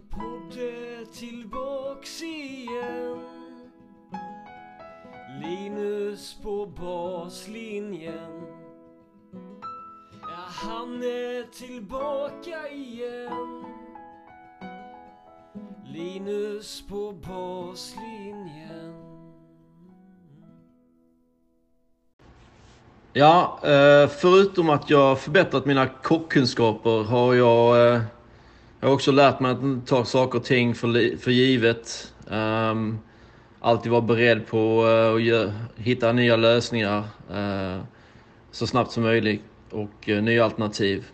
Min podd är tillbaks igen. Linus på baslinjen. Ja, han är tillbaka igen. Linus på baslinjen. Ja, eh, förutom att jag förbättrat mina kockkunskaper har jag, eh, jag har också lärt mig att inte ta saker och ting för, för givet. Um, alltid vara beredd på uh, att gö- hitta nya lösningar uh, så snabbt som möjligt och uh, nya alternativ.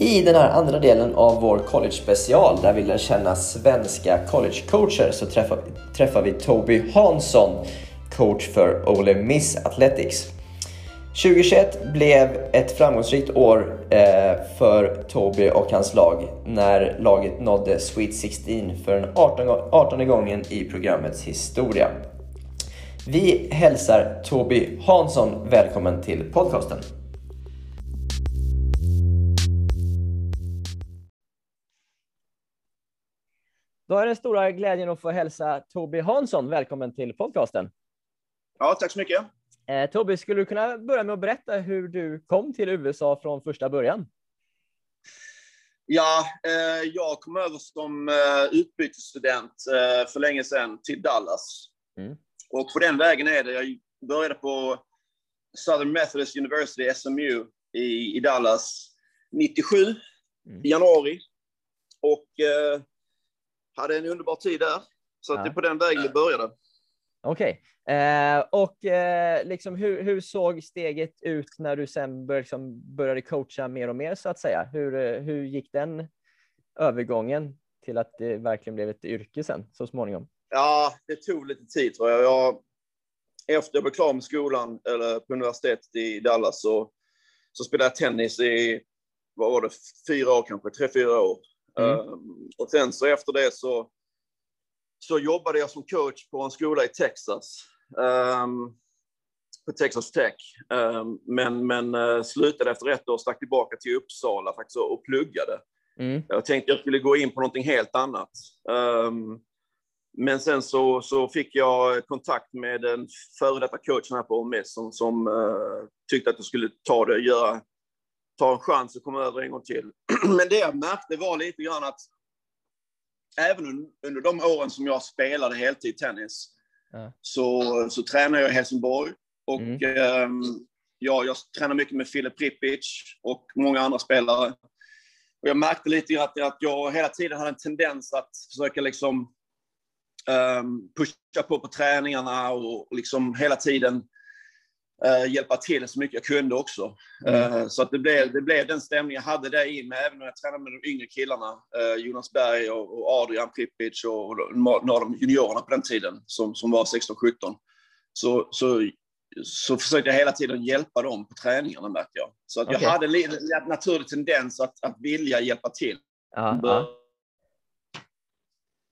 I den här andra delen av vår college special där vi lär känna svenska collegecoacher så träffar, träffar vi Toby Hansson, coach för Ole Miss Athletics. 2021 blev ett framgångsrikt år eh, för Toby och hans lag när laget nådde Sweet 16 för den 18, 18 gången i programmets historia. Vi hälsar Toby Hansson välkommen till podcasten. Då är den stora glädjen att få hälsa Toby Hansson välkommen till podcasten. Ja, tack så mycket. Eh, Toby, skulle du kunna börja med att berätta hur du kom till USA från första början? Ja, eh, jag kom över som eh, utbytesstudent eh, för länge sedan till Dallas. Mm. Och på den vägen är det. Jag började på Southern Methodist University, SMU, i, i Dallas 97, Mm. i januari. Och eh, hade en underbar tid där. Så Ja. det är på den vägen det började. Okej, eh, och eh, liksom hur, hur såg steget ut när du sen bör, liksom, började coacha mer och mer så att säga? Hur, eh, hur gick den övergången till att det verkligen blev ett yrke sen så småningom? Ja, det tog lite tid tror jag. jag efter jag blev klar med skolan, eller på universitetet i Dallas, så, så spelade jag tennis i, vad var det, fyra år kanske, tre, fyra år. Mm. Um, och sen så efter det så, så jobbade jag som coach på en skola i Texas. Um, på Texas Tech. Um, men men uh, slutade efter ett år, stack tillbaka till Uppsala faktiskt och och pluggade. Mm. Jag tänkte jag skulle gå in på någonting helt annat. Um, men sen så, så fick jag kontakt med en före detta coach här på Miss som, som eh, tyckte att jag skulle ta det, göra, ta en chans att komma över en gång till. Men det jag märkte var lite grann att även un- under de åren som jag spelade heltid tennis Ja. så, så tränade jag i Helsingborg. Och Mm. ehm, ja, jag tränar mycket med Filip Pripic och många andra spelare. Och jag märkte lite grann att, att jag hela tiden hade en tendens att försöka liksom um, pusha på på träningarna och, och liksom hela tiden eh, hjälpa till så mycket jag kunde också. Mm. Eh, så att det, blev, det blev den stämning jag hade där i med, även när jag tränade med de yngre killarna. eh, Jonas Berg och, och Adrian Pripic och, och några av de juniorerna på den tiden som, som var 16-17. Så, så, så försökte jag hela tiden hjälpa dem på träningarna märkte jag. Så att Okej. jag hade en li- en naturlig tendens att, att vilja hjälpa till.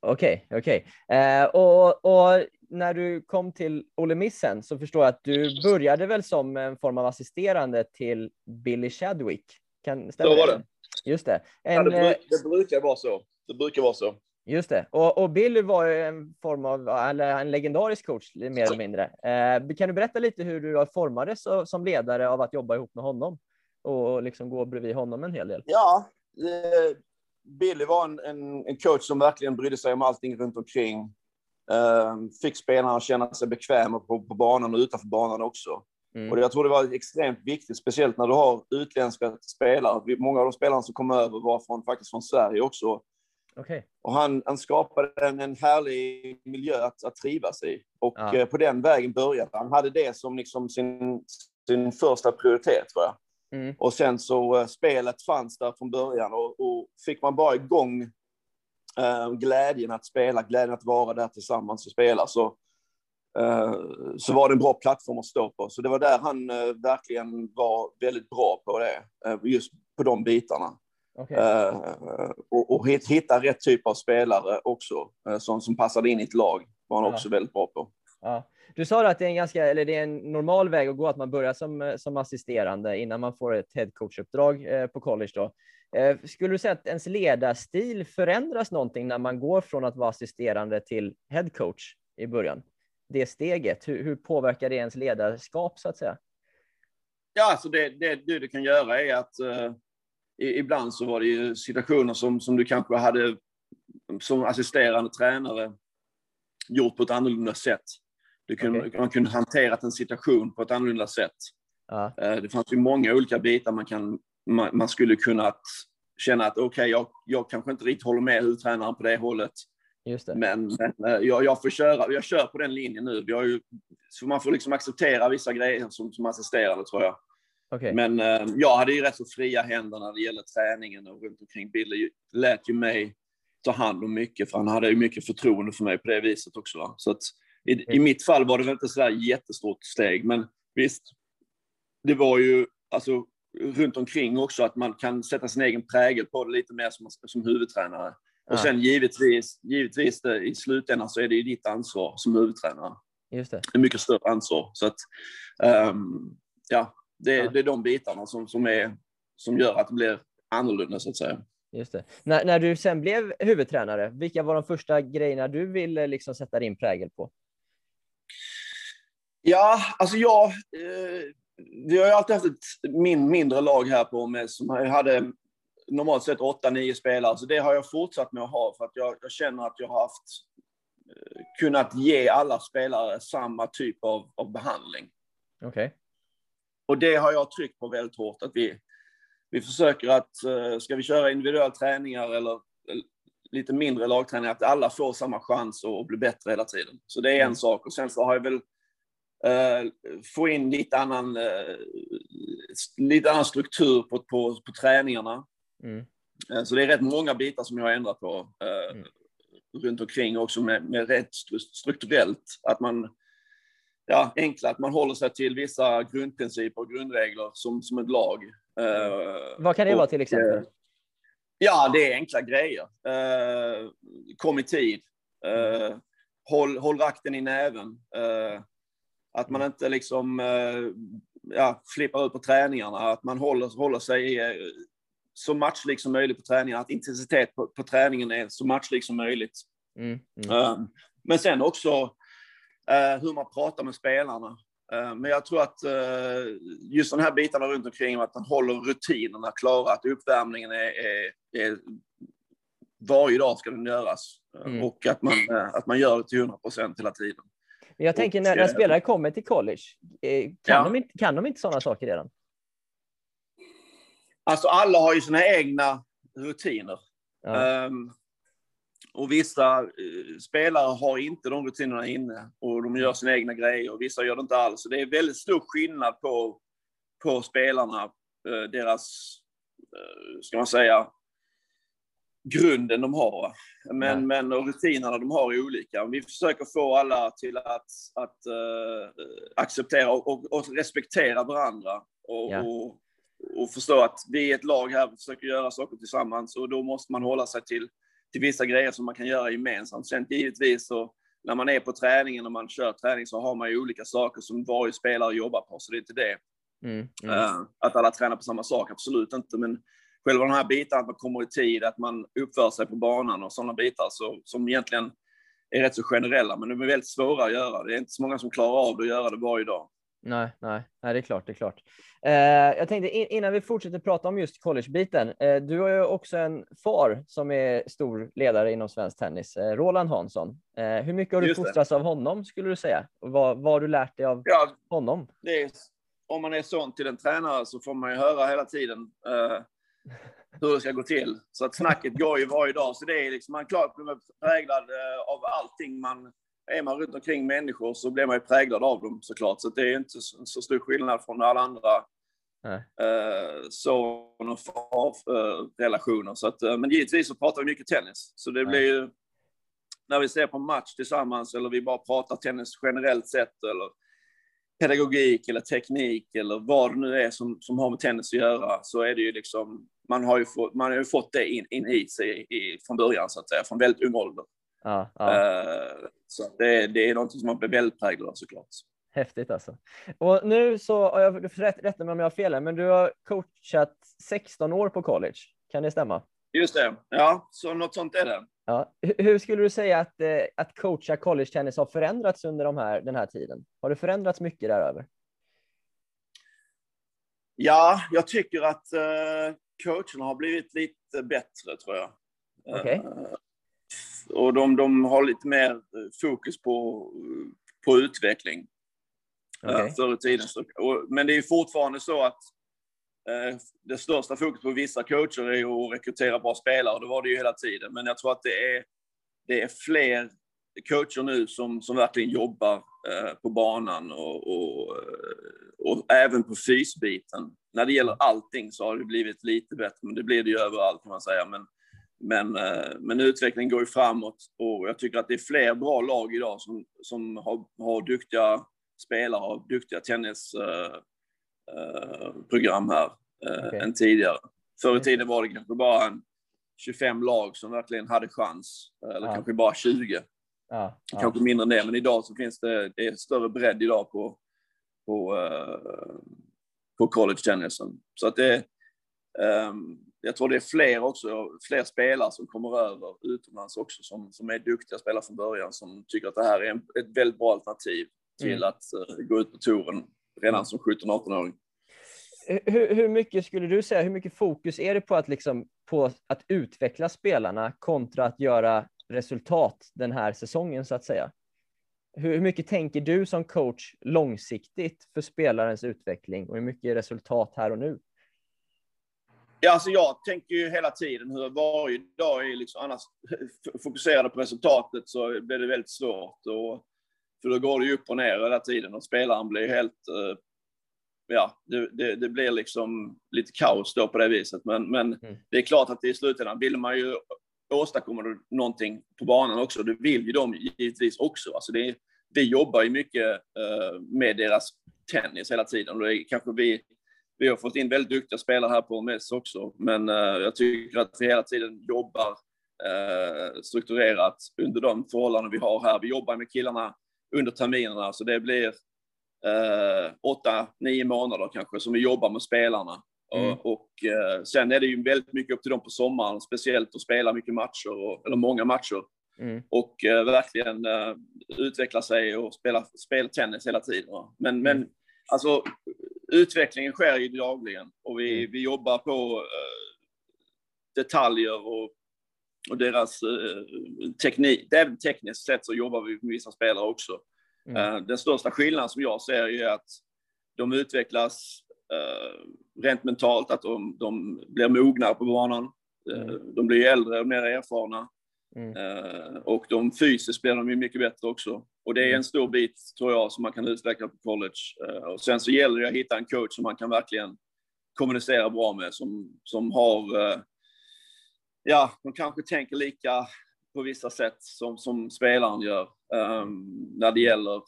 Okej, okej. Eh, och, och när du kom till Ole Miss sen så förstår jag att du började väl som en form av assisterande till Billy Chadwick? Kan, stämmer Så var det. Just det. Ja, En, det, eh, bruk, det brukar vara så. Det brukar vara så. Just det. Och, och Billy var ju en form av, eller en legendarisk coach mer eller mindre. Eh, kan du berätta lite hur du formades som ledare av att jobba ihop med honom? Och liksom gå bredvid honom en hel del? Ja, eh, Billy var en, en, en coach som verkligen brydde sig om allting runt omkring. Eh, fick spelarna att känna sig bekväma på, på banan och utanför banan också. Mm. Och jag tror det var extremt viktigt, speciellt när du har utländska spelare. Många av de spelarna som kom över var från, faktiskt från Sverige också. Okej. Och han, han skapade en, en härlig miljö att, att trivas i. Och Ja. eh, på den vägen började han. hade det som liksom sin, sin första prioritet, tror jag. Mm. Och sen så eh, spelet fanns där från början och, och fick man bara igång glädjen att spela, glädjen att vara där tillsammans och spela så, eh, så var det en bra plattform att stå på. Så det var där han eh, verkligen var väldigt bra på det, eh, just på de bitarna. Eh, och, och hit- hitta rätt typ av spelare också, eh, som, som passade in i ett lag var han Ja. också väldigt bra på. Ja. Du sa att det är en ganska, eller det är en normal väg att gå, att man börjar som, som assisterande innan man får ett headcoachuppdrag eh, på college. Då. Eh, skulle du säga att ens ledarstil förändras någonting när man går från att vara assisterande till headcoach i början? Det steget, hur, hur påverkar det ens ledarskap så att säga? Ja, alltså det, det du, du kan göra är att uh, ibland så var det ju situationer som, som du kanske hade som assisterande tränare gjort på ett annorlunda sätt. Du kunde, okay. Man kunde hanterat en situation på ett annorlunda sätt. Ja. Uh, det fanns ju många olika bitar man, kan, man, man skulle kunnat känna att okej, okay, jag, jag kanske inte riktigt håller med huvudtränaren på det hållet. Det. Men, men eh, jag, jag, får köra, jag kör på den linjen nu. Vi har ju, så man får liksom acceptera vissa grejer som, som assisterande tror jag. Okay. Men eh, jag hade ju rätt så fria händer när det gäller träningen och runt omkring. Billy lät ju mig ta hand om mycket, för han hade ju mycket förtroende för mig på det viset också. Va? Så att i, mm. i mitt fall var det väl inte så där jättestort steg, men visst, det var ju alltså runt omkring också att man kan sätta sin egen prägel på det lite mer som, som huvudtränare. Och sen givetvis, givetvis det, i slutändan så är det ju ditt ansvar som huvudtränare. Just det. Ett mycket större ansvar. Så att, um, ja, det, ja. det är de bitarna som, som, är, som gör att det blir annorlunda så att säga. Just det. När, när du sen blev huvudtränare, vilka var de första grejerna du ville liksom sätta din prägel på? Ja, alltså jag... Eh, vi har ju alltid haft ett min, mindre lag här på med som hade normalt sett 8-9 spelare, så det har jag fortsatt med att ha för att jag, jag känner att jag har haft eh, kunnat ge alla spelare samma typ av, av behandling. Okej. Okay. Och det har jag tryckt på väldigt hårt, att vi, vi försöker att, eh, ska vi köra individuella träningar eller lite mindre lagträningar, att alla får samma chans att bli bättre hela tiden. Så det är en mm. sak. Och sen så har jag väl få in lite annan, uh, lite annan struktur på, på, på träningarna. Mm. Uh, så det är rätt många bitar som jag har ändrat på mm. runt omkring också med, med rätt strukturellt. Att man ja, enkla, att man håller sig till vissa grundprinciper och grundregler som, som ett lag. Vad kan det och, vara till exempel? Ja, det är enkla grejer. Kom i tid. Uh, håll, håll rakten i näven. Att man inte liksom ja, flippar ut på träningarna. Att man håller, håller sig så matchlik som möjligt på träningarna. Att intensitet på, på träningen är så matchlik som möjligt. Mm, mm. men sen också Eh, hur man pratar med spelarna. Eh, men jag tror att eh, just de här bitarna runt omkring, att man håller rutinerna klara, att uppvärmningen är, är, är varje dag ska den göras mm. och att man, att man gör det till 100 procent hela tiden. Jag tänker när, när spelare kommer till college, kan, ja. de inte, kan de inte sådana saker redan? Alltså alla har ju sina egna rutiner. Ja. Um, och vissa eh, spelare har inte de rutinerna inne och de gör sina egna grejer och vissa gör det inte alls. Så det är väldigt stor skillnad på, på spelarna, eh, deras, eh, ska man säga, grunden de har. Men, ja. men och rutinerna de har är olika. Vi försöker få alla till att, att uh, acceptera och, och, och, respektera varandra och, ja. och, och, förstå att vi är ett lag här, vi försöker göra saker tillsammans och då måste man hålla sig till till vissa grejer som man kan göra gemensamt. Sen givetvis så när man är på träningen och man kör träning så har man ju olika saker som varje spelare jobbar på, så det är inte det. Mm, mm. Uh, att alla tränar på samma sak, absolut inte, men själva de här bitarna, att man kommer i tid, att man uppför sig på banan och sådana bitar så, som egentligen är rätt så generella, men de är väldigt svåra att göra. Det är inte så många som klarar av det att göra det varje dag. Nej, nej, nej, det är klart, det är klart. Eh, jag tänkte innan vi fortsätter prata om just collegebiten. Eh, du har ju också en far som är stor ledare inom svensk tennis, eh, Roland Hansson. Eh, hur mycket har du fostrats av honom skulle du säga? Och vad, vad har du lärt dig av ja, honom? Är, om man är son till en tränare så får man ju höra hela tiden eh, hur det ska gå till. Så att snacket går ju varje dag. Så det är liksom, man klart präglad eh, av allting man är man runt omkring människor så blir man ju präglad av dem såklart. Så det är inte så, så stor skillnad från alla andra eh, son och far-relationer. Så att, eh, men givetvis så pratar vi mycket tennis. Så det blir ju, när vi ser på match tillsammans eller vi bara pratar tennis generellt sett eller pedagogik eller teknik eller vad det nu är som, som har med tennis att göra så är det ju liksom, man har ju fått, man har fått det in, in i sig i, från början så att säga, från väldigt ung ålder. Ja, ja. Eh, så det, det är något som man blir väldigt präglad av såklart. Häftigt alltså. Och nu så, jag rätt, rätta mig om jag har fel, men du har coachat 16 år på college. Kan det stämma? Just det, ja, så något sånt är det. Ja. Hur skulle du säga att, eh, att coacha college-tennis har förändrats under de här, den här tiden? Har det förändrats mycket däröver? Ja, jag tycker att uh, coacherna har blivit lite bättre, tror jag. Okay. Uh, och de, de har lite mer fokus på, på utveckling. Okay. Uh, förr i tiden. Så, och, men det är fortfarande så att uh, det största fokus på vissa coacher är att rekrytera bra spelare, det var det ju hela tiden. Men jag tror att det är, det är fler coacher nu som, som verkligen jobbar uh, på banan och, och, och, även på fysbiten. När det gäller allting så har det blivit lite bättre, men det blir det ju överallt kan man säga. Men, men, men utvecklingen går ju framåt och jag tycker att det är fler bra lag idag som, som har, har duktiga spelare och duktiga tennisprogram här okay. än tidigare. Förr i tiden var det kanske bara en 25 lag som verkligen hade chans, eller ja. kanske bara 20. Ja, ja. Kanske mindre än det, men idag så finns det, det är större bredd idag på, på, uh, på college-tennisen. Så att det, um, jag tror det är fler också, fler spelare som kommer över utomlands också som, som är duktiga spelare från början som tycker att det här är en, ett väldigt bra alternativ till mm. att uh, gå ut på touren redan som 17-18-åring. Hur, hur, mycket skulle du säga, hur mycket fokus är det på att, liksom, på att utveckla spelarna kontra att göra resultat den här säsongen så att säga? Hur, mycket tänker du som coach långsiktigt för spelarens utveckling och hur mycket resultat här och nu? Ja, alltså jag tänker ju hela tiden hur varje dag är liksom annars fokuserade på resultatet så blir det väldigt svårt. Och, för då går det ju upp och ner hela tiden och spelaren blir helt... Uh, ja, det, det, det, blir liksom lite kaos då på det viset. Men, men mm. det är klart att i slutändan vill man ju åstadkommer du någonting på banan också. Det vill ju de givetvis också. Alltså det är, vi jobbar ju mycket eh, med deras tennis hela tiden. Och det kanske vi vi har fått in väldigt duktiga spelare här på MES också, men eh, jag tycker att vi hela tiden jobbar eh, strukturerat under de förhållanden vi har här. Vi jobbar med killarna under terminerna, så det blir åtta, nio månader kanske som vi jobbar med spelarna. Mm. Och, och sen är det ju väldigt mycket upp till dem på sommaren, speciellt att spela mycket matcher, och, eller många matcher. Mm. Och verkligen utveckla sig och spela, spela tennis hela tiden. Men, mm. men alltså, utvecklingen sker ju dagligen och vi, mm. vi jobbar på uh, detaljer och, och deras uh, teknik. Även tekniskt sett så jobbar vi med vissa spelare också. Mm. Den största skillnaden som jag ser är att de utvecklas rent mentalt, att de, de blir mognare på banan. Mm. De blir äldre och mer erfarna. Mm. Uh, och de fysiskt blir de ju mycket bättre också. Och det är mm. en stor bit, tror jag, som man kan utveckla på college. Uh, och sen så gäller det att hitta en coach som man kan verkligen kommunicera bra med, som, som har, uh, ja, de kanske tänker lika på vissa sätt som, som spelaren gör um, när det gäller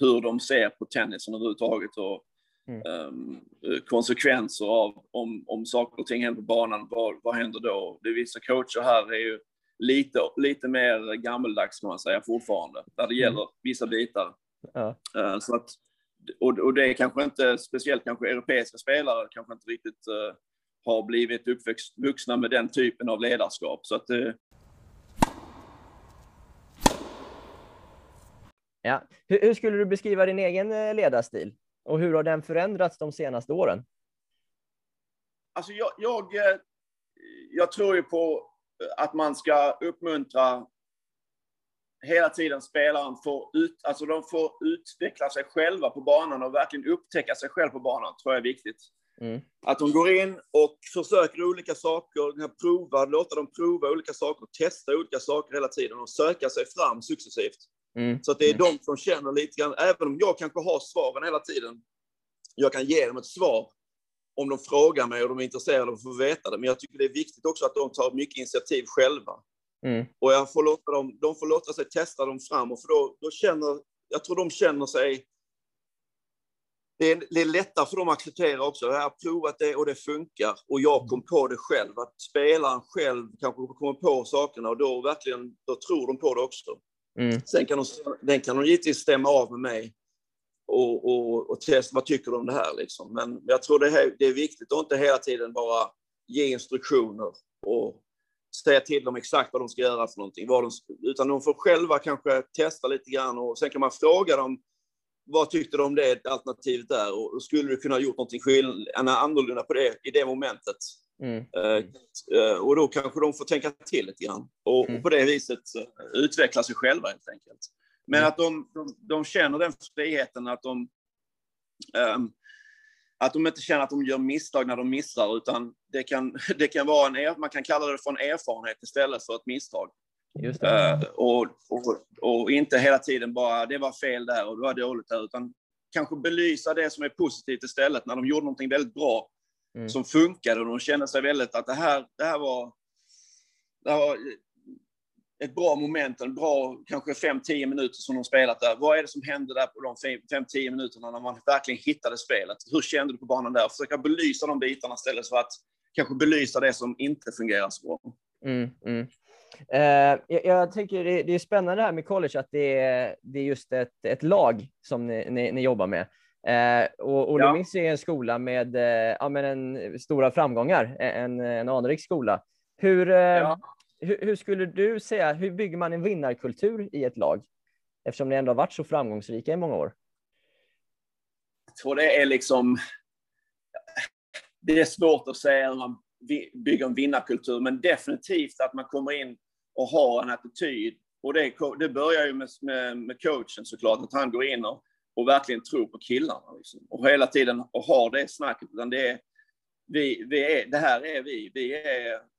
hur de ser på tennisen överhuvudtaget och. Um, konsekvenser av om, om saker och ting händer på banan, vad, vad händer då? Det vissa coacher här är ju lite, lite mer gammeldags kan man säga fortfarande, när det mm. gäller vissa bitar. Ja. Uh, så att, och, och det är kanske inte, speciellt kanske europeiska spelare, kanske inte riktigt uh, har blivit uppvuxna med den typen av ledarskap. Så att, uh... Ja. Hur, hur, skulle du beskriva din egen ledarstil? Och hur har den förändrats de senaste åren? Alltså jag, jag, eh, jag tror ju på att man ska uppmuntra hela tiden spelaren får ut, alltså de får utveckla sig själva på banan och verkligen upptäcka sig själv på banan, tror jag är viktigt. Mm. Att de går in och försöker olika saker, prova, låta dem prova olika saker, testa olika saker hela tiden och söka sig fram successivt. Mm. Så att det är mm. de som känner lite grann, även om jag kanske har svaren hela tiden, jag kan ge dem ett svar om de frågar mig och de är intresserade av att få veta det. Men jag tycker det är viktigt också att de tar mycket initiativ själva. Mm. Och jag får låta dem, de får låta sig testa dem fram, och för då, då känner, jag tror de känner sig det är, det är lättare för dem att acceptera också. Jag har provat det och det funkar. Och jag kom på det själv. Att spelaren själv kanske kommer på sakerna och då verkligen då tror de på det också. Mm. Sen kan de, den kan de givetvis stämma av med mig och, och, och testa vad tycker du om det här. Liksom. Men jag tror det, här, det är viktigt att inte hela tiden bara ge instruktioner och säga till dem exakt vad de ska göra för någonting. Vad de, utan de får själva kanske testa lite grann och sen kan man fråga dem vad tyckte du om det alternativet där och skulle du kunna ha gjort någonting annorlunda på det i det momentet? Mm. Uh, och då kanske de får tänka till lite grann och, mm. och på det viset uh, utveckla sig själva helt enkelt. Men mm. att de, de, de, känner den friheten att de um, att de inte känner att de gör misstag när de missar, utan det kan, det kan vara en, man kan kalla det för en erfarenhet istället för ett misstag. Uh, och, och, och, inte hela tiden bara, det var fel där och det var dåligt där, utan kanske belysa det som är positivt istället, när de gjorde någonting väldigt bra, mm. som funkade och de kände sig väldigt att det här, det här var, det här var ett bra moment, en bra kanske 5-10 minuter som de spelat där. Vad är det som hände där på de 5-10 minuterna när man verkligen hittade spelet? Hur kände du på banan där? Försöka belysa de bitarna istället för att kanske belysa det som inte fungerar så bra. Mm, mm. Uh, jag, jag tycker det, det, är spännande här med college, att det är, det är just ett, ett lag som ni, ni, ni jobbar med. Uh, och Ole ja. Är en skola med, uh, ja, men en, stora framgångar, en, en anrik skola. Hur, ja hur, hur, skulle du säga, hur bygger man en vinnarkultur i ett lag? Eftersom ni ändå har varit så framgångsrika i många år. Jag tror det är liksom... Det är svårt att säga hur man bygger en vinnarkultur, men definitivt att man kommer in och har en attityd. Och det, det börjar ju med, med, med, coachen såklart, att han går in och, och verkligen tror på killarna. Liksom. Och hela tiden och har det snacket. Utan det, är, vi, vi är, det här är vi. Vi är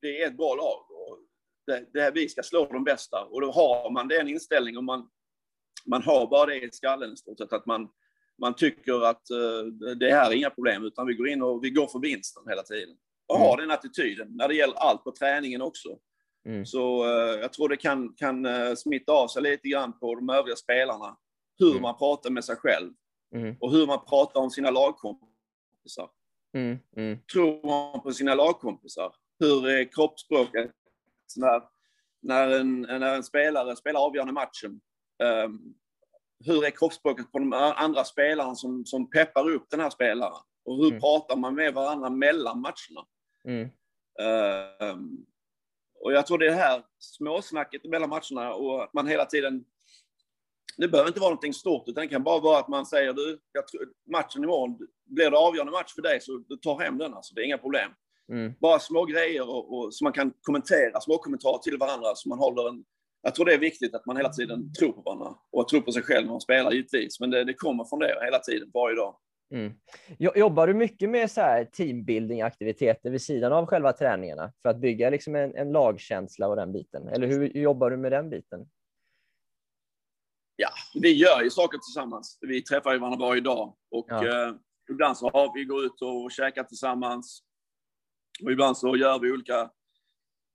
det är ett bra lag. Och det, det, vi ska slå de bästa. Och då har man den inställningen och man, man har bara det i skallen stort sett, att man, man tycker att uh, det här är inga problem, utan vi går in och vi går för vinsten hela tiden. Och mm. har den attityden när det gäller allt på träningen också. Mm. Så uh, jag tror det kan, kan uh, smitta av sig lite grann på de övriga spelarna. Hur mm. man pratar med sig själv mm. och hur man pratar om sina lagkompisar. Mm. Mm. Tror man på sina lagkompisar hur är kroppsspråket när, när, en, när en spelare spelar avgörande matchen? Um, hur är kroppsspråket på de andra spelarna som, som peppar upp den här spelaren? Och hur mm. pratar man med varandra mellan matcherna? Mm. Um, och jag tror det är det här småsnacket mellan matcherna och att man hela tiden... Det behöver inte vara någonting stort, utan det kan bara vara att man säger du, matchen imorgon, blir det avgörande match för dig så du tar hem den. Alltså, det är inga problem. Mm. Bara små grejer och, och, som man kan kommentera, små kommentarer till varandra. Så man håller en, jag tror det är viktigt att man hela tiden tror på varandra och tror på sig själv när man spelar givetvis. Men det, det kommer från det hela tiden, varje dag. Mm. Jobbar du mycket med så här teambuilding-aktiviteter vid sidan av själva träningarna för att bygga liksom en, en lagkänsla och den biten? Eller hur jobbar du med den biten? Ja, vi gör ju saker tillsammans. Vi träffar ju varandra varje dag och ja. eh, ibland så har vi gått ut och käkat tillsammans. Och ibland så gör vi olika,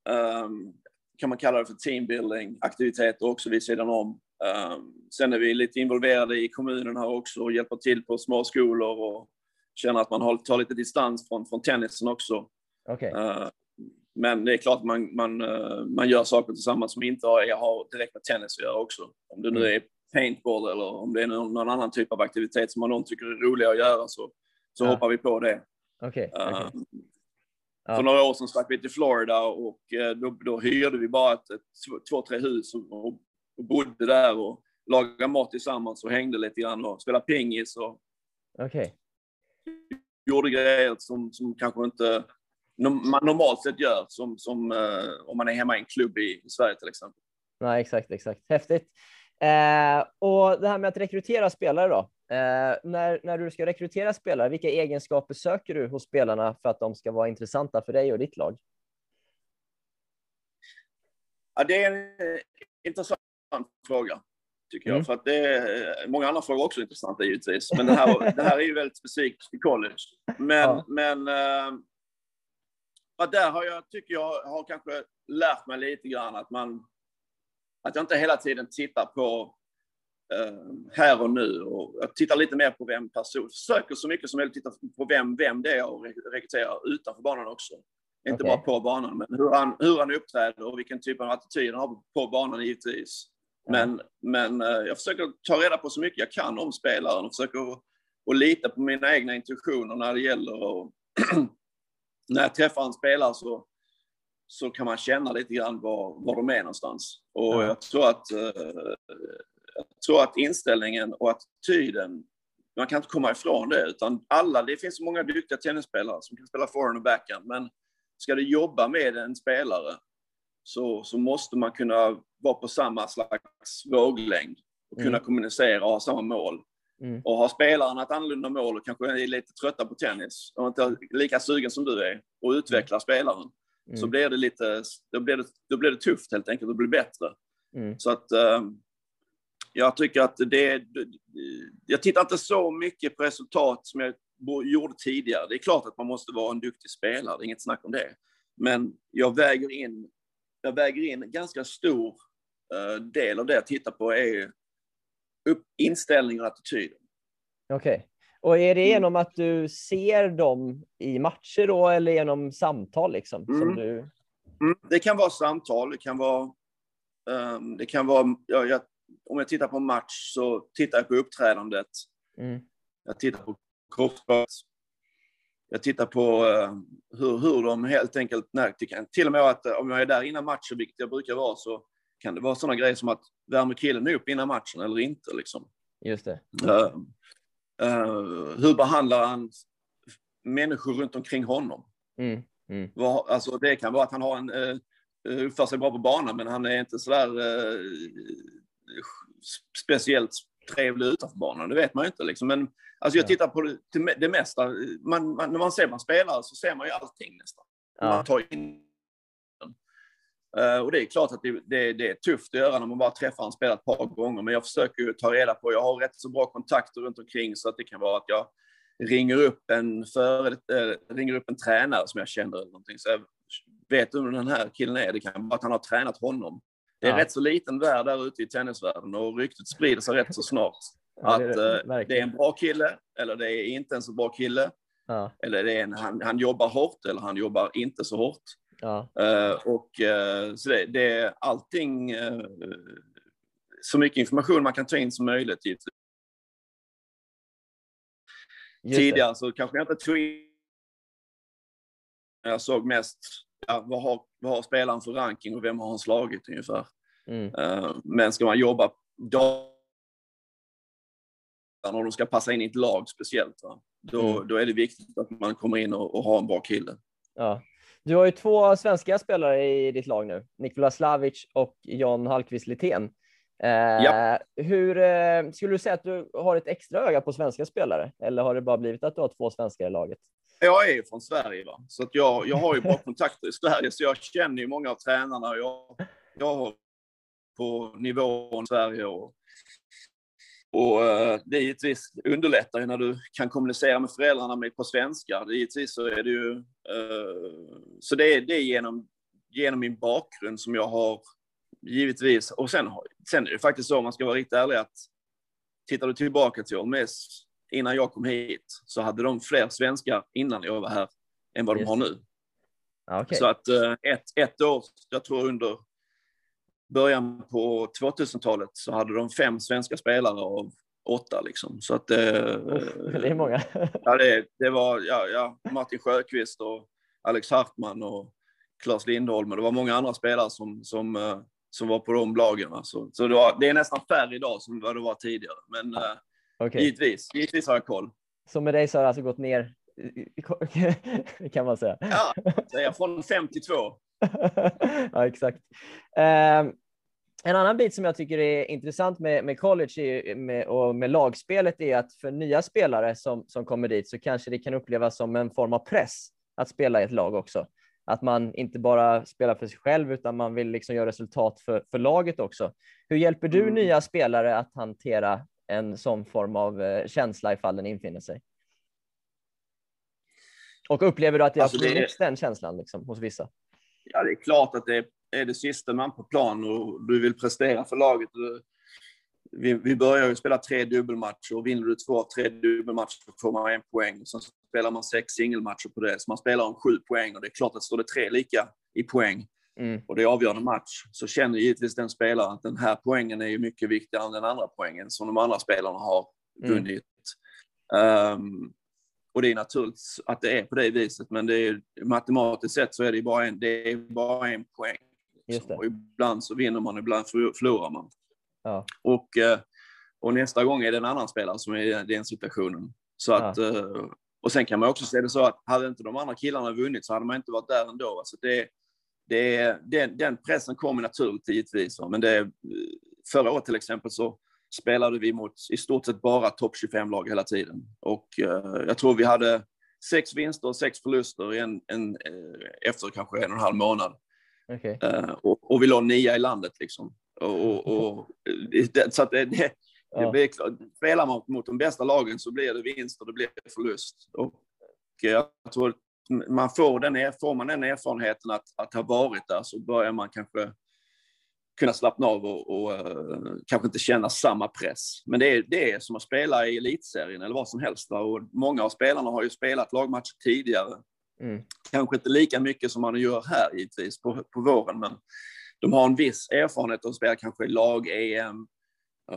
um, kan man kalla det för teambuilding, aktiviteter också vid sidan om. Um, sen är vi lite involverade i kommunerna också och hjälper till på småskolor och känner att man tar lite distans från, från tennisen också. Okay. Uh, men det är klart man, man, uh, man gör saker tillsammans som inte har, har direkt med tennis att göra också. Om det nu mm. är paintball eller om det är någon, någon annan typ av aktivitet som man tycker är rolig att göra så, så ja. hoppar vi på det. Okay, okay. Uh, Ja. För några år sedan stack vi till Florida och eh, då, då hyrde vi bara ett, ett, två, tre hus och, och bodde där och lagade mat tillsammans och hängde lite grann och spelade pingis. Och okay. Gjorde grejer som, som kanske inte man normalt sett gör, som, som uh, om man är hemma i en klubb i, i Sverige till exempel. Nej, exakt, exakt. Häftigt. Eh, och det här med att rekrytera spelare då. Eh, när, när du ska rekrytera spelare, vilka egenskaper söker du hos spelarna för att de ska vara intressanta för dig och ditt lag? Ja, det är en intressant fråga, tycker jag. Mm. För att det är många andra frågor också intressanta givetvis. Men det här, det här är ju väldigt specifikt i college. Men, ja. men äh, där har jag, tycker jag, har kanske lärt mig lite grann att man att jag inte hela tiden tittar på eh, här och nu. Och jag tittar lite mer på vem person, försöker så mycket som möjligt titta på vem, vem det är jag rekryterar utanför banan också. Inte Okej. bara på banan, men hur han, hur han uppträder och vilken typ av attityd han har på banan givetvis. Men, men eh, jag försöker ta reda på så mycket jag kan om spelaren och försöker att, att lita på mina egna intuitioner när det gäller och när jag träffar en spelare så, så kan man känna lite grann var, var de är någonstans. Och Ja. jag tror att eh, jag tror att inställningen och attityden, man kan inte komma ifrån det, utan alla, det finns så många duktiga tennisspelare som kan spela forehand och backhand, men ska du jobba med en spelare så, så måste man kunna vara på samma slags våglängd och kunna Mm. kommunicera och ha samma mål. Mm. Och har spelaren ett annorlunda mål och kanske är lite trötta på tennis och inte lika sugen som du är och utveckla spelaren, så Mm. blir det lite, då blir det, då blir det tufft helt enkelt och blir bättre. Mm. Så att eh, jag tycker att det, jag tittar inte så mycket på resultat som jag gjorde tidigare. Det är klart att man måste vara en duktig spelare, det är inget snack om det. Men jag väger in, jag väger in en ganska stor eh, del av det jag tittar på är upp, inställning och attityd. Okej. Och är det Mm. genom att du ser dem i matcher då eller genom samtal liksom? Som Mm. du... Mm, det kan vara samtal, det kan vara... ehm, det kan vara ja, jag, om jag tittar på en match så tittar jag på uppträdandet. Mm. Jag tittar på kroppsspråk. Jag tittar på eh, hur, hur de helt enkelt... Nej, till och med att eh, om jag är där innan matchen, vilket jag brukar vara, så kan det vara sådana grejer som att värmer killen upp innan matchen eller inte. Liksom. Just det. Eh, eh, hur behandlar han människor runt omkring honom? Mm. Mm. Vad- Alltså, det kan vara att han har en, eh, uppför sig bra på banan, men han är inte sådär eh, speciellt trevlig utanför banan. Det vet man ju inte. Liksom. Men alltså, jag Ja. tittar på det, det, mesta. Man, man, när man ser man spelare så ser man ju allting nästan. Ja. Man tar in och det är klart att det, det, det är tufft att göra när man bara träffar en spelare ett par gånger, men jag försöker ju ta reda på, jag har rätt så bra kontakter runt omkring så att det kan vara att jag ringer upp en, för, äh, ringer upp en tränare som jag känner eller någonting. Så jag vet du den här killen är? Det kan vara att han har tränat honom. Det är Ja. rätt så liten värld där ute i tennisvärlden och ryktet sprider sig rätt så snart. Ja, att det är eh, det, är en bra kille eller det är inte en så bra kille. Ja. Eller det är en, han, han jobbar hårt eller han jobbar inte så hårt. Ja. Eh, och eh, så det, det är allting, eh, så mycket information man kan ta in som möjligt. givetvis. Det. Tidigare så kanske jag inte tog in... Jag såg mest, ja, vad, har, vad har spelaren för ranking och vem har han slagit ungefär. Mm. Men ska man jobba dag och de ska passa in i ett lag speciellt, va? Då, Mm. då är det viktigt att man kommer in och, och har en bra kille. Ja. Du har ju två svenska spelare i ditt lag nu, Nikola Slavic och John Hallqvist Lithén. Eh, Ja. Hur eh, skulle du säga att du har ett extra öga på svenska spelare? Eller har det bara blivit att du har två svenskar i laget? Jag är ju från Sverige, va? så att jag, jag har ju bra kontakter i Sverige, så jag känner ju många av tränarna. Jag, jag har på nivån i Sverige och, och eh, det givetvis underlättar ju när du kan kommunicera med föräldrarna på svenska. Det, givetvis så är det ju... eh, så det är, det är genom, genom min bakgrund som jag har givetvis... Och sen, sen är det faktiskt så, om man ska vara riktigt ärlig, att tittar du tillbaka till Olmes innan jag kom hit så hade de fler svenskar innan jag var här än vad de Just har nu. Ja, okej. Så att eh, ett, ett år, jag tror under början på 2000-talet så hade de fem svenska spelare av åtta liksom. Så att eh, det är många. ja, det, det var ja, ja, Martin Sjöqvist och Alex Hartman och Claes Lindholm och det var många andra spelare som, som, eh, som var på de lagen. Så, så det, var, det är nästan färre idag som vad det var tidigare. Men eh, Okej. givetvis, givetvis har jag koll. Så med dig så har det alltså gått ner, kan man säga. Ja, jag från 52. ja, exakt. Eh, en annan bit som jag tycker är intressant med, med college är, med, och med lagspelet är att för nya spelare som, som kommer dit så kanske det kan upplevas som en form av press att spela i ett lag också. Att man inte bara spelar för sig själv utan man vill liksom göra resultat för, för laget också. Hur hjälper du Mm. nya spelare att hantera en sån form av eh, känsla ifall den infinner sig? Och upplever du att det Alltså, har det är- funnits den känslan liksom, hos vissa? Ja, det är klart att det är det sista man på plan och du vill prestera för laget. Vi, vi börjar ju spela tre dubbelmatcher och vinner du två av tre dubbelmatcher får man en poäng. Sen spelar man sex singelmatcher på det, så man spelar om sju poäng och det är klart att står det tre lika i poäng mm. och det är avgörande match så känner givetvis den spelaren att den här poängen är ju mycket viktigare än den andra poängen som de andra spelarna har mm. vunnit. Mm. Um, och det är naturligt att det är på det viset, men det är, matematiskt sett så är det bara en, det är bara en poäng. Liksom. Och ibland så vinner man, ibland förlorar man. Ja. Och, eh, och nästa gång är det en annan spelare som är i den situationen. Så att, ja. Eh, och sen kan man också se det så att hade inte de andra killarna vunnit så hade man inte varit där ändå. Alltså det, det, den, den pressen kommer naturligt givetvis. Men det, förra året till exempel så spelade vi mot i stort sett bara topp 25-lag hela tiden. Och jag tror vi hade sex vinster och sex förluster en, en, efter kanske en och en halv månad. Okay. Uh, och, och, vi låg nia i landet liksom. Och, och, det, så att det, det, ja. blir klart, spelar man mot de bästa lagen så blir det vinst och det blir förlust. Och jag tror man får, den, får man den erfarenheten att, att ha varit där så börjar man kanske kunna slappna av och, och uh, kanske inte känna samma press. Men det är, det är som att spela i elitserien eller vad som helst. Och många av spelarna har ju spelat lagmatcher tidigare. Mm. Kanske inte lika mycket som man gör här givetvis på, på våren, men de har en viss erfarenhet av spela kanske lag-EM,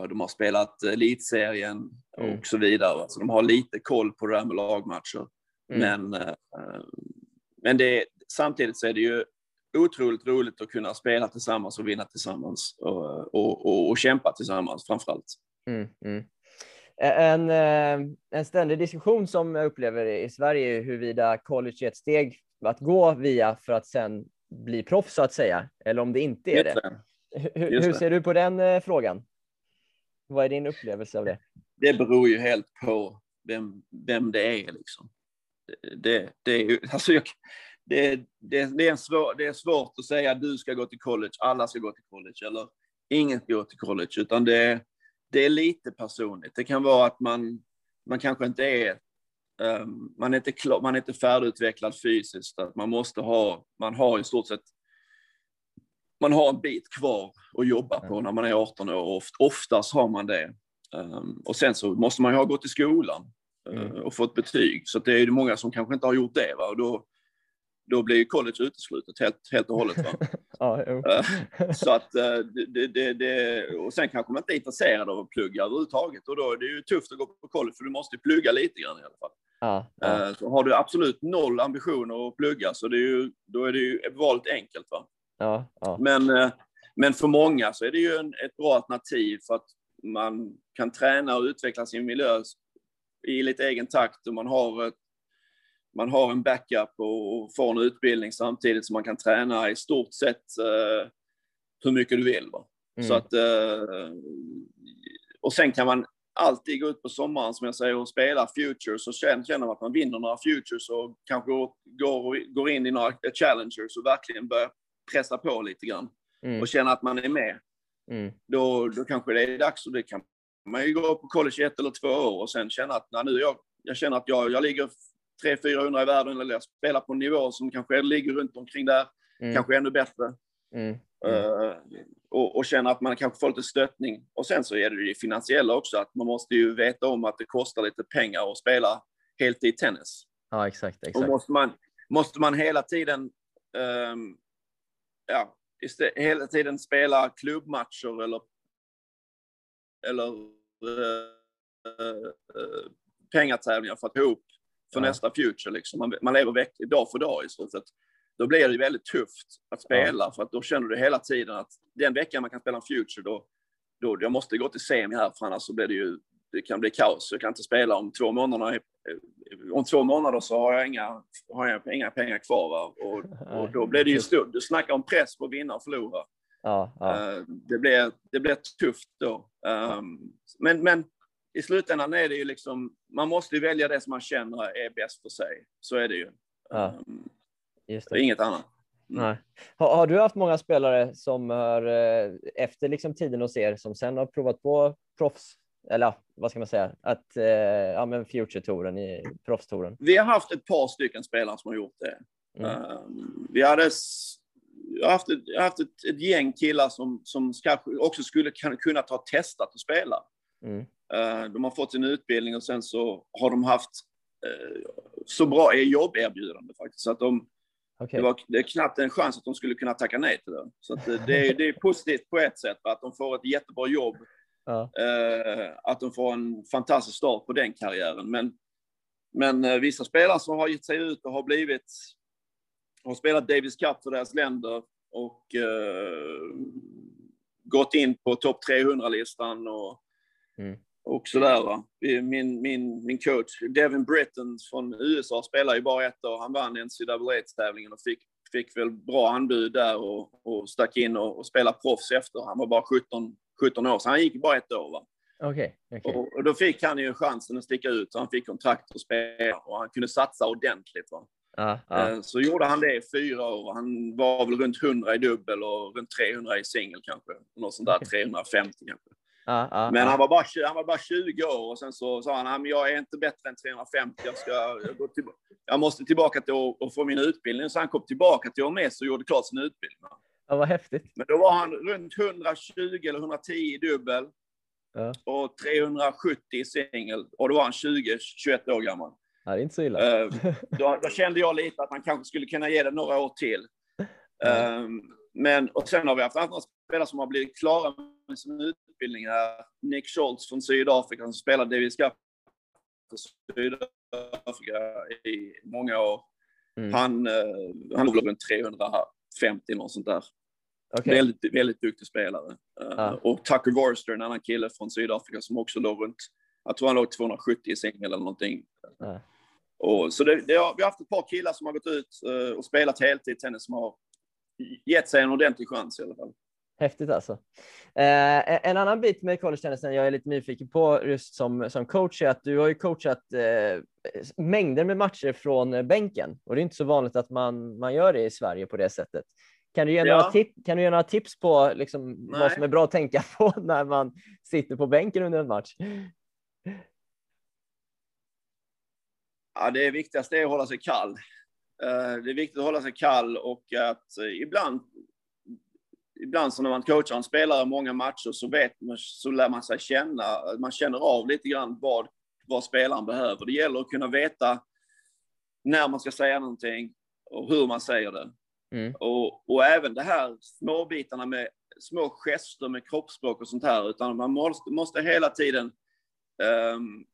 de har spelat elitserien mm. och så vidare. Så de har lite koll på det här med lagmatcher. Mm. Men, uh, men det, samtidigt så är det ju otroligt roligt att kunna spela tillsammans och vinna tillsammans och, och, och, och kämpa tillsammans framför allt. Mm, mm. En, eh, en ständig diskussion som jag upplever i Sverige är huruvida college är ett steg att gå via för att sen bli proffs så att säga, eller om det inte är det. Hur, hur ser du på den eh, frågan? Vad är din upplevelse av det? Det beror ju helt på vem, vem det är. Liksom. Det, det är ju, alltså jag, det, det, det, är svår, det är svårt att säga att du ska gå till college, alla ska gå till college, eller ingen ska gå till college, utan det, det är lite personligt. Det kan vara att man, man kanske inte är um, man är inte, klar, man är inte färdigutvecklad fysiskt, att man måste ha, man har i stort sett man har en bit kvar att jobba på när man är 18 år och oftast har man det. Um, och sen så måste man ju ha gått i skolan uh, och fått betyg, så det är många som kanske inte har gjort det. Va? Och då, då blir college uteslutet helt, helt och hållet. ja, eh, så att eh, det, det, det, och sen kanske man inte är intresserad av att plugga överhuvudtaget och då är det ju tufft att gå på college för du måste plugga lite grann i alla fall. Ja, ja. Eh, så har du absolut noll ambitioner att plugga så det är ju, då är det ju valet enkelt. Va? Ja, ja. Men, men för många så är det ju en, ett bra alternativ för att man kan träna och utveckla sin miljö i lite egen takt och man har ett man har en backup och får en utbildning samtidigt som man kan träna i stort sett uh, hur mycket du vill. Mm. Så att, uh, och sen kan man alltid gå ut på sommaren som jag säger och spela futures och känna att man vinner några futures och kanske går, går, in i några challengers och verkligen börjar pressa på lite grann mm. och känna att man är med. Mm. Då, då kanske det är dags och det kan man ju gå på college i ett eller två år och sen känna att när nu jag, jag känner att jag, jag ligger 300-400 i världen eller spelar på en nivå som kanske ligger runt omkring där, mm. kanske ännu bättre. Mm. Uh, och, och känna att man kanske får lite stöttning. Och sen så är det ju finansiella också, att man måste ju veta om att det kostar lite pengar att spela heltid tennis. Ja, exakt. exakt. Och måste man, måste man hela tiden um, ja, istället, hela tiden spela klubbmatcher eller, eller uh, uh, pengatävlingar för att få ihop för ja. nästa future. Liksom. Man, man lever veck, dag för dag i sett. Då blir det väldigt tufft att spela ja. för att då känner du hela tiden att den veckan man kan spela en future då, då jag måste gå till semi här för annars så blir det ju det kan bli kaos. Jag kan inte spela om två månader. Om två månader så har jag inga, har jag inga pengar kvar. Va? Och, och då blir det ju stort. Du snackar om press på att vinna och förlora. Ja, ja. Eh, det, blir, det blir tufft då. Um, men, men i slutändan är det ju liksom, man måste ju välja det som man känner är bäst för sig. Så är det ju. Ja, ehm, just det. Inget annat. Mm. Nej. Har, har, du haft många spelare som har, eh, efter liksom tiden hos er, som sen har provat på proffs, eller vad ska man säga, att, eh, ja men Future-touren i proffstouren? Vi har haft ett par stycken spelare som har gjort det. Mm. Um, vi hade jag har haft ett, har haft ett, ett gäng killar som, som kanske också skulle kunna ha testat att spela. Mm. Eh, de har fått sin utbildning och sen så har de haft eh, så bra jobberbjudande faktiskt. Så att de, Okej. det, var, det är knappt en chans att de skulle kunna tacka nej till det. Så att det, är, det är positivt på ett sätt, att de får ett jättebra jobb. Ja. Eh, att de får en fantastisk start på den karriären. Men, men eh, vissa spelare som har gett sig ut och har blivit, har spelat Davis Cup för deras länder och eh, gått in på topp 300-listan och, Mm. Och sådär. Va? Min, min, min coach, Devin Britton från USA, spelar ju bara ett år. Han vann NCAA-tävlingen och fick, fick väl bra anbud där och, och stack in och, och spelade proffs efter. Han var bara 17, 17 år, så han gick bara ett år. Va? Okej. okej. Och, och då fick han ju chansen att sticka ut, så han fick kontrakt att spela och han kunde satsa ordentligt. Va? Ja. Eh, Så gjorde han det i fyra år. Han var väl runt 100 i dubbel och runt 300 i singel kanske. Något sånt där, 350 kanske. Ja, ja, Men han var, bara, han var bara 20 år och sen så sa han, "Nej, men jag är inte bättre än 350, jag, ska, jag, går tillba- jag måste tillbaka till att att få min utbildning. Så han kom tillbaka till OMS och gjorde klart sin utbildning. ja, vad häftigt. Men då var han runt 120 eller 110 i dubbel Ja. och 370 i singel. Och då var han 20-21 år gammal. Ja, det är inte så illa. Eh, då, då kände jag lite att man kanske skulle kunna ge det några år till. Eh, men, och sen har vi haft andra spelare som har blivit klara med sin utbildning här. Nick Schultz från Sydafrika som spelade Davis Cup för Sydafrika i många år. Mm. Han, eh, han väl runt 350, något sånt där. Okej. Väldigt, väldigt duktig spelare. Ja. Och Tucker Worster, en annan kille från Sydafrika som också låg runt, jag tror han låg 270 i singel eller någonting. Ja. Och, så det, det har, vi har haft ett par killar som har gått ut eh, och spelat heltid tennis som har gett sig en ordentlig chans i alla fall. Häftigt alltså. Eh, en annan bit med college-tennisen jag är lite nyfiken på just som, som coach är att du har ju coachat eh, mängder med matcher från bänken och det är inte så vanligt att man, man gör det i Sverige på det sättet. Kan du ge, Ja. några, tip, kan du ge några tips på liksom, vad som är bra att tänka på när man sitter på bänken under en match? Ja, det viktigaste är att hålla sig kall. Eh, Det är viktigt att hålla sig kall och att eh, ibland, ibland så när man coachar en spelare många matcher så, vet man, så lär man sig känna, man känner av lite grann vad, vad spelaren behöver. Det gäller att kunna veta när man ska säga någonting och hur man säger det. Mm. Och, och även det här småbitarna med små gester med kroppsspråk och sånt här, utan man måste, måste hela tiden ehm,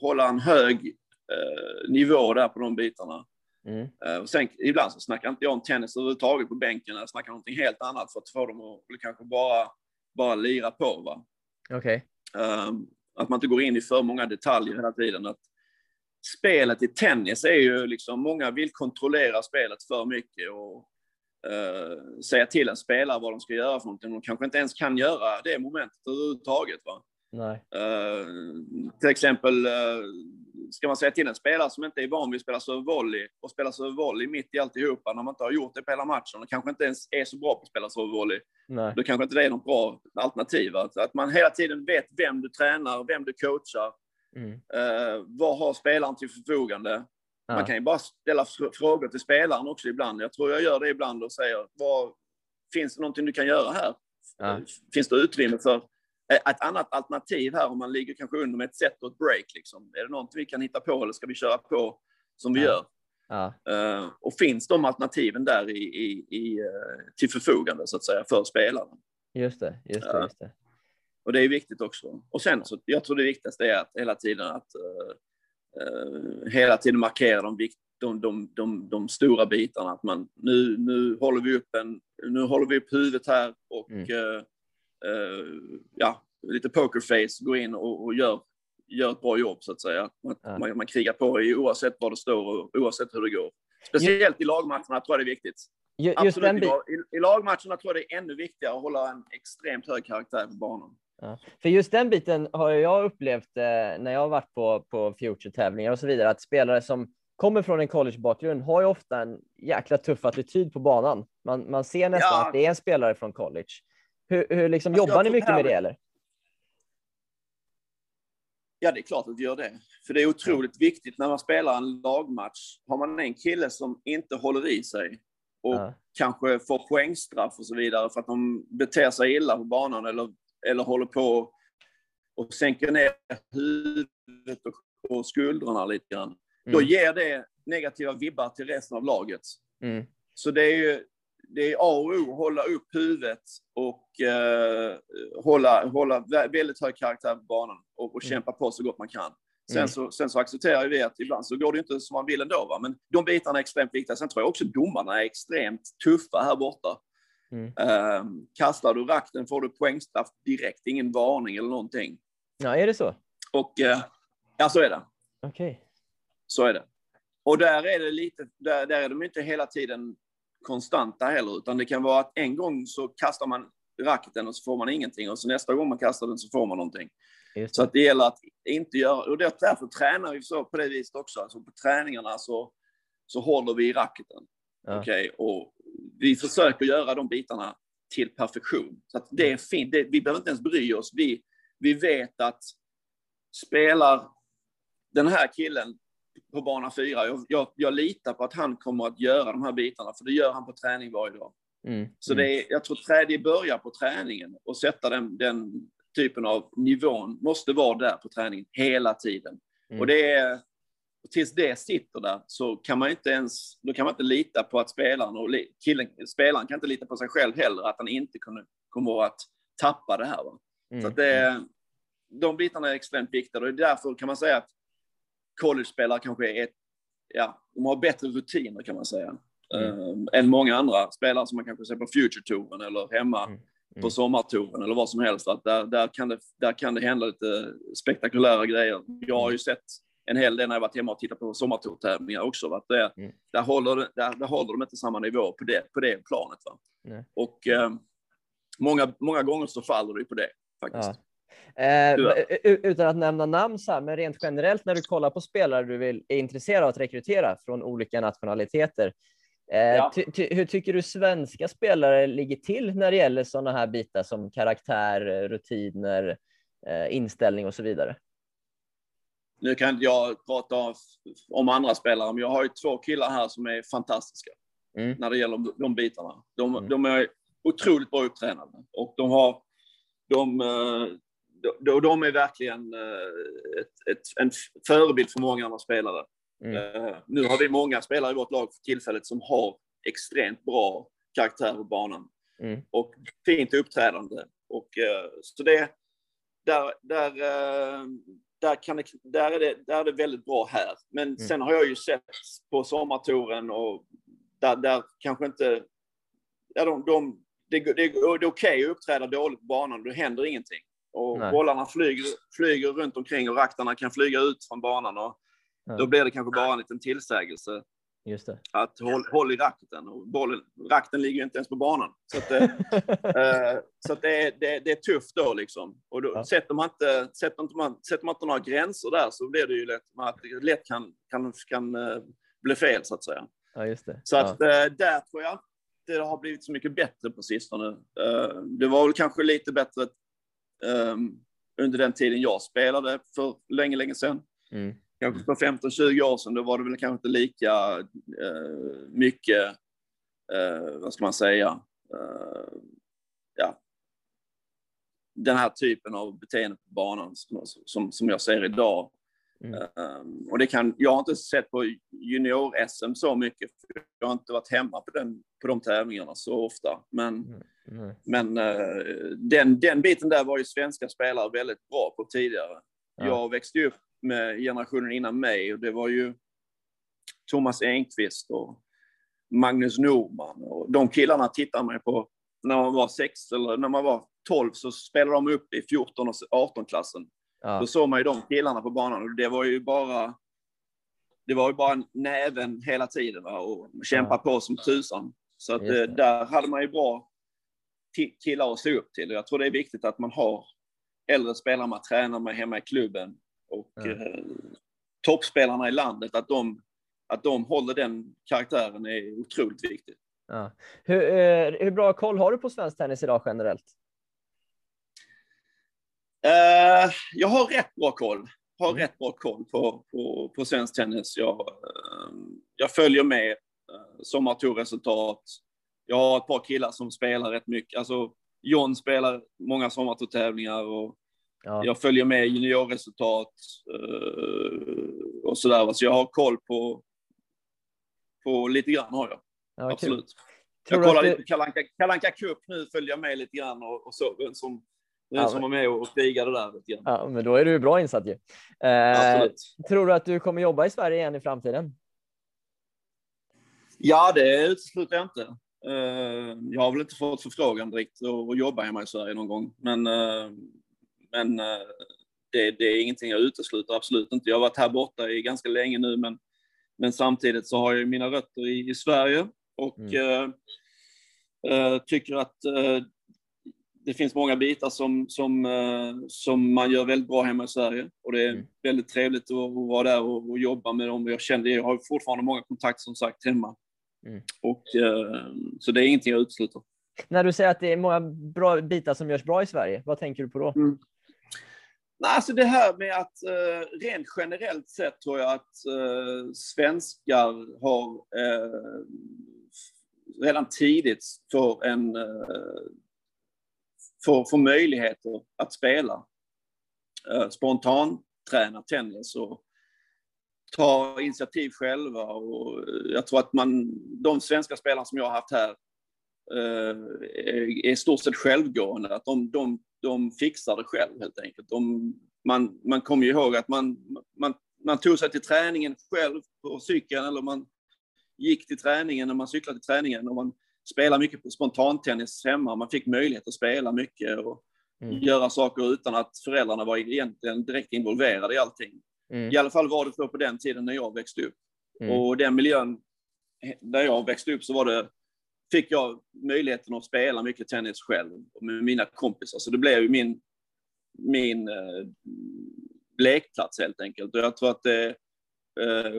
hålla en hög eh, nivå där på de bitarna. Mm. Eh, och sen, ibland så snackar inte jag om tennis överhuvudtaget på bänken, jag snackar om någonting helt annat för att få dem att kanske bara, bara lira på. Va? Okej. Ehm, att man inte går in i för många detaljer hela tiden. Att spelet i tennis är ju liksom, många vill kontrollera spelet för mycket och eh, säga till en spelare vad de ska göra för någonting. De kanske inte ens kan göra det momentet överhuvudtaget. Va? Nej. Eh, till exempel eh, ska man säga till en spelare som inte är van vid att spela servevolley och spela servevolley mitt i alltihopa när man inte har gjort det på hela matchen och kanske inte ens är så bra på att spela servevolley då kanske inte det är något bra alternativ. Att, att man hela tiden vet vem du tränar, vem du coachar, Mm. eh, vad har spelaren till förfogande. Ja. Man kan ju bara ställa fr- frågor till spelaren också ibland. Jag tror jag gör det ibland och säger, vad, finns det någonting du kan göra här? Ja. Finns det utrymme för ett annat alternativ här om man ligger kanske under med ett set och ett break? Liksom? Är det någonting vi kan hitta på eller ska vi köra på som vi Ja. gör? Ja. Eh, och finns de alternativen där i, i, i, eh, till förfogande så att säga för spelaren? Just det. Just det, just det. Och det är viktigt också. Och sen så, jag tror det viktigaste är att hela tiden att eh, eh, hela tiden markera de, vikt, de, de, de, de stora bitarna. Att man, nu, nu håller vi upp en, nu håller vi upp huvudet här och Mm. Eh, ja, lite pokerface, går in och, och gör, gör ett bra jobb så att säga. Man, Ja. man, man krigar på i, oavsett vad det står och oavsett hur det går. Speciellt i lagmatcherna tror jag det är viktigt. Ju- Just Absolut, den i, i lagmatcherna tror jag det är ännu viktigare att hålla en extremt hög karaktär på banan. Ja. För just den biten har jag upplevt eh, när jag har varit på, på Future-tävlingar och så vidare, att spelare som kommer från en collegebakgrund har ju ofta en jäkla tuff attityd på banan. Man, man ser nästan Ja. att det är en spelare från college. Hur, hur liksom, Alltså, jobbar ni mycket med det eller? Ja, det är klart att vi gör det. För det är otroligt viktigt när man spelar en lagmatch. Har man en kille som inte håller i sig och Ja. kanske får poängstraff och så vidare för att de beter sig illa på banan eller, eller håller på och sänker ner huvudet och, och skuldrorna lite grann. Då Mm. ger det negativa vibbar till resten av laget. Mm. Så det är ju det är A och O att hålla upp huvudet och eh, hålla, hålla vä- väldigt hög karaktär på banan och, och Mm. kämpa på så gott man kan. Sen, Mm. så, sen så accepterar vi att ibland så går det inte som man vill ändå. Va? Men de bitarna är extremt viktiga. Sen tror jag också domarna är extremt tuffa här borta. Mm. Eh, kastar du rakten får du poängstraff direkt, ingen varning eller någonting. Ja, är det så? Och eh, ja, så är det. Okej. Så är det. Och där är det lite, där, där är de inte hela tiden konstanta heller, utan det kan vara att en gång så kastar man racketen och så får man ingenting och så nästa gång man kastar den så får man någonting. Så att det gäller att inte göra, och det, därför tränar vi så på det viset också. Alltså på träningarna så, så håller vi i racketen. Ja. Okej, och vi försöker göra de bitarna till perfektion. Så att det är fint. Det, vi behöver inte ens bry oss. Vi, vi vet att spelar den här killen på bana fyra, jag, jag, jag litar på att han kommer att göra de här bitarna, för det gör han på träning varje dag. Mm. Så det är, jag tror trä- det börjar på träningen och sätta den, den typen av nivån måste vara där på träningen hela tiden. Mm. Och det är, tills det sitter där så kan man inte ens, då kan man inte lita på att spelaren och killen, spelaren kan inte lita på sig själv heller, att han inte kommer, kommer att tappa det här. Mm. Så att det, är- de bitarna är extremt viktiga och därför kan man säga att college-spelare kanske är, ja, de har bättre rutiner kan man säga. Mm. eh, än många andra spelare som man kanske ser på Future-touren eller hemma Mm. Mm. på sommartouren eller vad som helst. Att där, där, kan det, där kan det hända lite spektakulära grejer. Jag har ju sett en hel del när jag varit hemma och tittat på sommartourtävlingar också. Att det, Mm. där, håller, där, där håller de inte samma nivå på det, på det planet. Va? Nej. Och eh, många, många gånger så faller det på det faktiskt. Ja. Eh, u- utan att nämna namn så här, men rent generellt när du kollar på spelare du vill, är intresserad av att rekrytera från olika nationaliteter. Eh, Ja. ty, ty, hur tycker du svenska spelare ligger till när det gäller sådana här bitar som karaktär, eh, rutiner, eh, inställning och så vidare? Nu kan inte jag prata om, om andra spelare, men jag har ju två killar här som är fantastiska Mm. när det gäller de, de bitarna. De, Mm. de är otroligt bra upptränade och de har de, eh, de, de är verkligen eh, ett, ett, en förebild för många andra spelare. Mm. Eh, Nu har vi många spelare i vårt lag för tillfället som har extremt bra karaktär på banan Mm. och fint uppträdande. Och, eh, så det, där, där, där, kan det, där, är det, där är det väldigt bra här. Men Mm. sen har jag ju sett på sommartouren och där, där kanske inte... Ja, de, de, det, det, det är okej att uppträda dåligt på banan, det händer ingenting. Och Nej. bollarna flyger, flyger runt omkring och raktarna kan flyga ut från banan. Och Ja. Då blir det kanske bara en liten tillsägelse Just det. att håll, håll i racketen. Och bollen, rakten ligger ju inte ens på banan. Så, att, eh, så att det, är, det, det är tufft då liksom. Och då, Ja. sätter, man inte, sätter, inte man, sätter man inte några gränser där så blir det ju lätt att det lätt kan, kan, kan eh, bli fel så att säga. ja, just det. Så ja. att eh, där tror jag det har blivit så mycket bättre på sistone. Eh, det var väl kanske lite bättre eh, under den tiden jag spelade för länge, länge sedan. Mm. Kanske för 15-20 år sedan, då var det väl kanske inte lika eh, mycket, eh, vad ska man säga, eh, ja, den här typen av beteende på banan som, som, som jag ser idag. Mm. Um, och det kan, jag har inte sett på junior-SM så mycket, för jag har inte varit hemma på, den, på de tävlingarna så ofta. Men, Mm. men eh, den, den biten där var ju svenska spelare väldigt bra på tidigare. Ja. Jag växte upp med generationen innan mig och det var ju Thomas Enqvist och Magnus Norman. Och de killarna tittade man på när man var sex eller när man var 12 så spelade de upp i 14 och 18-klassen. Ja. Då såg man ju de killarna på banan och det var ju bara det var ju bara näven hela tiden va? och kämpa Ja. på som tusan. Så att, eh, där hade man ju bra ki- killar att se upp till. Jag tror det är viktigt att man har äldre spelare man tränar med hemma i klubben och Ja. eh, toppspelarna i landet, att de, att de håller den karaktären är otroligt viktigt. Ja. Hur, eh, hur bra koll har du på svensk tennis idag generellt? Eh, jag har rätt bra koll. Har Mm. rätt bra koll på, på, på svensk tennis. Jag, eh, jag följer med. Eh, sommartourresultat. Jag har ett par killar som spelar rätt mycket. Alltså, John spelar många sommartourtävlingar och ja. jag följer med juniorresultat uh, och sådär. Så jag har koll på, på lite grann har jag. Ja, Absolut. Tror jag kollar du... lite på Kalanka, Kalanka Cup nu, följer jag med lite grann och, och så vem som, vem ja, som var med och krigade där. Lite. Ja, men då är du bra insatt ju. Eh, tror du att du kommer jobba i Sverige igen i framtiden? Ja, det utesluter jag inte. Eh, jag har väl inte fått förfrågan direkt att jobba hemma i Sverige någon gång, men, eh, men eh, det, det, är ingenting jag utesluter, absolut inte. Jag har varit här borta i ganska länge nu, men, men samtidigt så har jag mina rötter i, i Sverige och mm. uh, tycker att det finns många bitar som, som, uh, som man gör väldigt bra hemma i Sverige. Och det är mm. väldigt trevligt att, att vara där och, och, jobba med dem. Jag kände, jag har fortfarande många kontakter som sagt hemma. Mm. Och, så det är ingenting jag utesluter. När du säger att det är många bra bitar som görs bra i Sverige, vad tänker du på då? Mm. Nej, alltså det här med att eh, rent generellt sett tror jag att eh, svenskar har eh, redan tidigt får, en, eh, får, får möjligheter att spela. Eh, spontant träna tennis och ta initiativ själva. Och jag tror att man, de svenska spelarna som jag har haft här eh, är i stort sett självgående. Att de, de, de fixar det själv helt enkelt. De, man, man kommer ju ihåg att man, man, man tog sig till träningen själv på cykeln eller man gick till träningen, när man cyklade till träningen och man spelade mycket spontantennis hemma. Man fick möjlighet att spela mycket och mm. göra saker utan att föräldrarna var egentligen direkt involverade i allting. Mm. I alla fall var det så på den tiden när jag växte upp. Mm. Och den miljön där jag växte upp så var det, fick jag möjligheten att spela mycket tennis själv med mina kompisar. Så det blev ju min, min eh, lekplats helt enkelt. Och jag tror att det,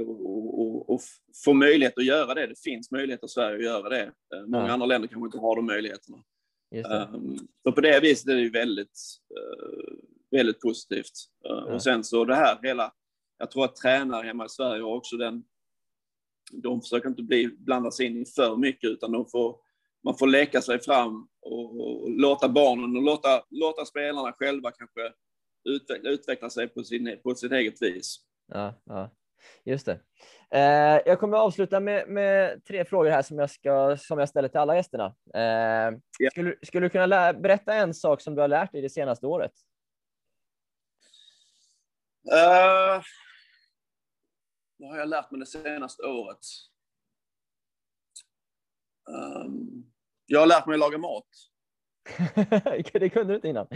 och, och, och, få möjlighet att göra det. Det finns möjlighet i Sverige att göra det. Eh, många ja. andra länder kanske inte har de möjligheterna. Så på det viset är det ju väldigt, uh, väldigt positivt. Ja. Och sen så det här hela, jag tror att tränare hemma i Sverige har också den, de försöker inte bli, blanda sig in i för mycket utan de får, man får leka sig fram och, och låta barnen och låta, låta spelarna själva kanske utveckla, utveckla sig på, sin, på sitt eget vis. Ja, ja. Just det. Eh, jag kommer att avsluta med, med, tre frågor här som jag, ska, som jag ställer till alla gästerna. Eh, yeah. skulle, skulle du kunna berätta en sak som du har lärt dig det senaste året? Uh, vad har jag lärt mig det senaste året? Um, jag har lärt mig att laga mat. det kunde du inte innan.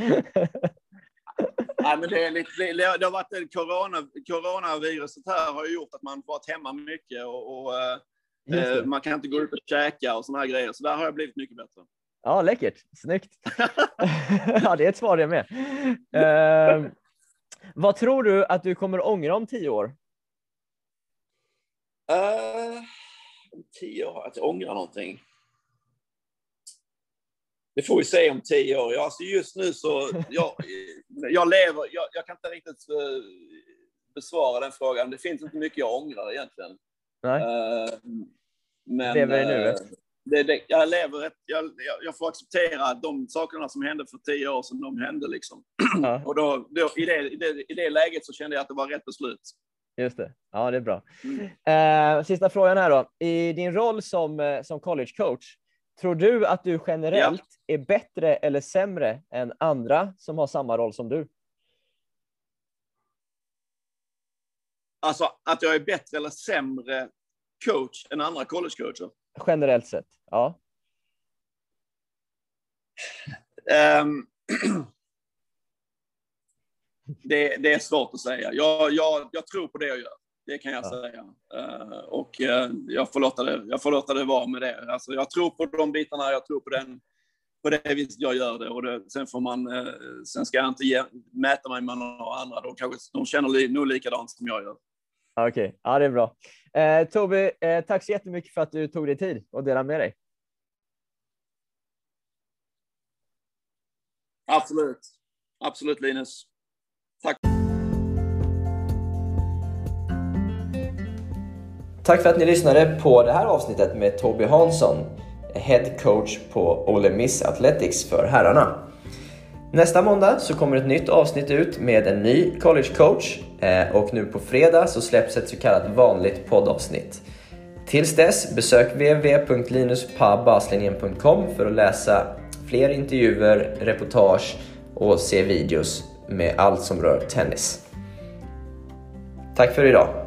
Nej, men det, är lite, det, det har varit en corona, coronaviruset här har gjort att man varit hemma mycket och, och eh, man kan inte gå ut och käka och såna här grejer. Så där har jag blivit mycket bättre. Ja, läckert. Snyggt. ja, det är ett svar det med. Eh, vad tror du att du kommer ångra om tio år? Uh, tio år, att jag ångrar någonting. Det får vi se om tio år. Alltså just nu så, jag, jag lever, jag, jag, kan inte riktigt eh, besvara den frågan. Det finns inte mycket jag ångrar egentligen. Nej. Uh, men, lever i nuet? Uh, det, det, jag lever ett, jag, jag, får acceptera de sakerna som hände för tio år sedan, de hände liksom. Ja. Och då, då, i, det, i, det, i det läget så kände jag att det var rätt beslut. Just det. Ja, det är bra. Mm. Uh, sista frågan här då. I din roll som, som college coach, Tror du att du generellt ja. är bättre eller sämre än andra som har samma roll som du? Alltså att jag är bättre eller sämre coach än andra collegecoacher? Generellt sett, ja. Um, det, det, är svårt att säga. Jag, jag, jag tror på det jag gör. Det kan jag ja. säga. Uh, och uh, jag, får låta det, jag får låta det vara med det. Alltså, jag tror på de bitarna, jag tror på den på det viset jag gör det. Och det, sen får man, uh, sen ska jag inte ge, mäta mig med några andra. De, kanske, de känner li, nog likadant som jag gör. Okej, okay. ja det är bra. Eh, Tobi, eh, tack så jättemycket för att du tog dig tid och delade med dig. Absolut. Absolut Linus. Tack. För att ni lyssnade på det här avsnittet med Toby Hansson, Head Coach på Ole Miss Athletics för herrarna. Nästa måndag så kommer ett nytt avsnitt ut med en ny college coach eh, och nu på fredag så släpps ett så kallat vanligt poddavsnitt. Tills dess, besök www.linuspabaslinjen.com för att läsa fler intervjuer, reportage och se videos med allt som rör tennis. Tack för idag!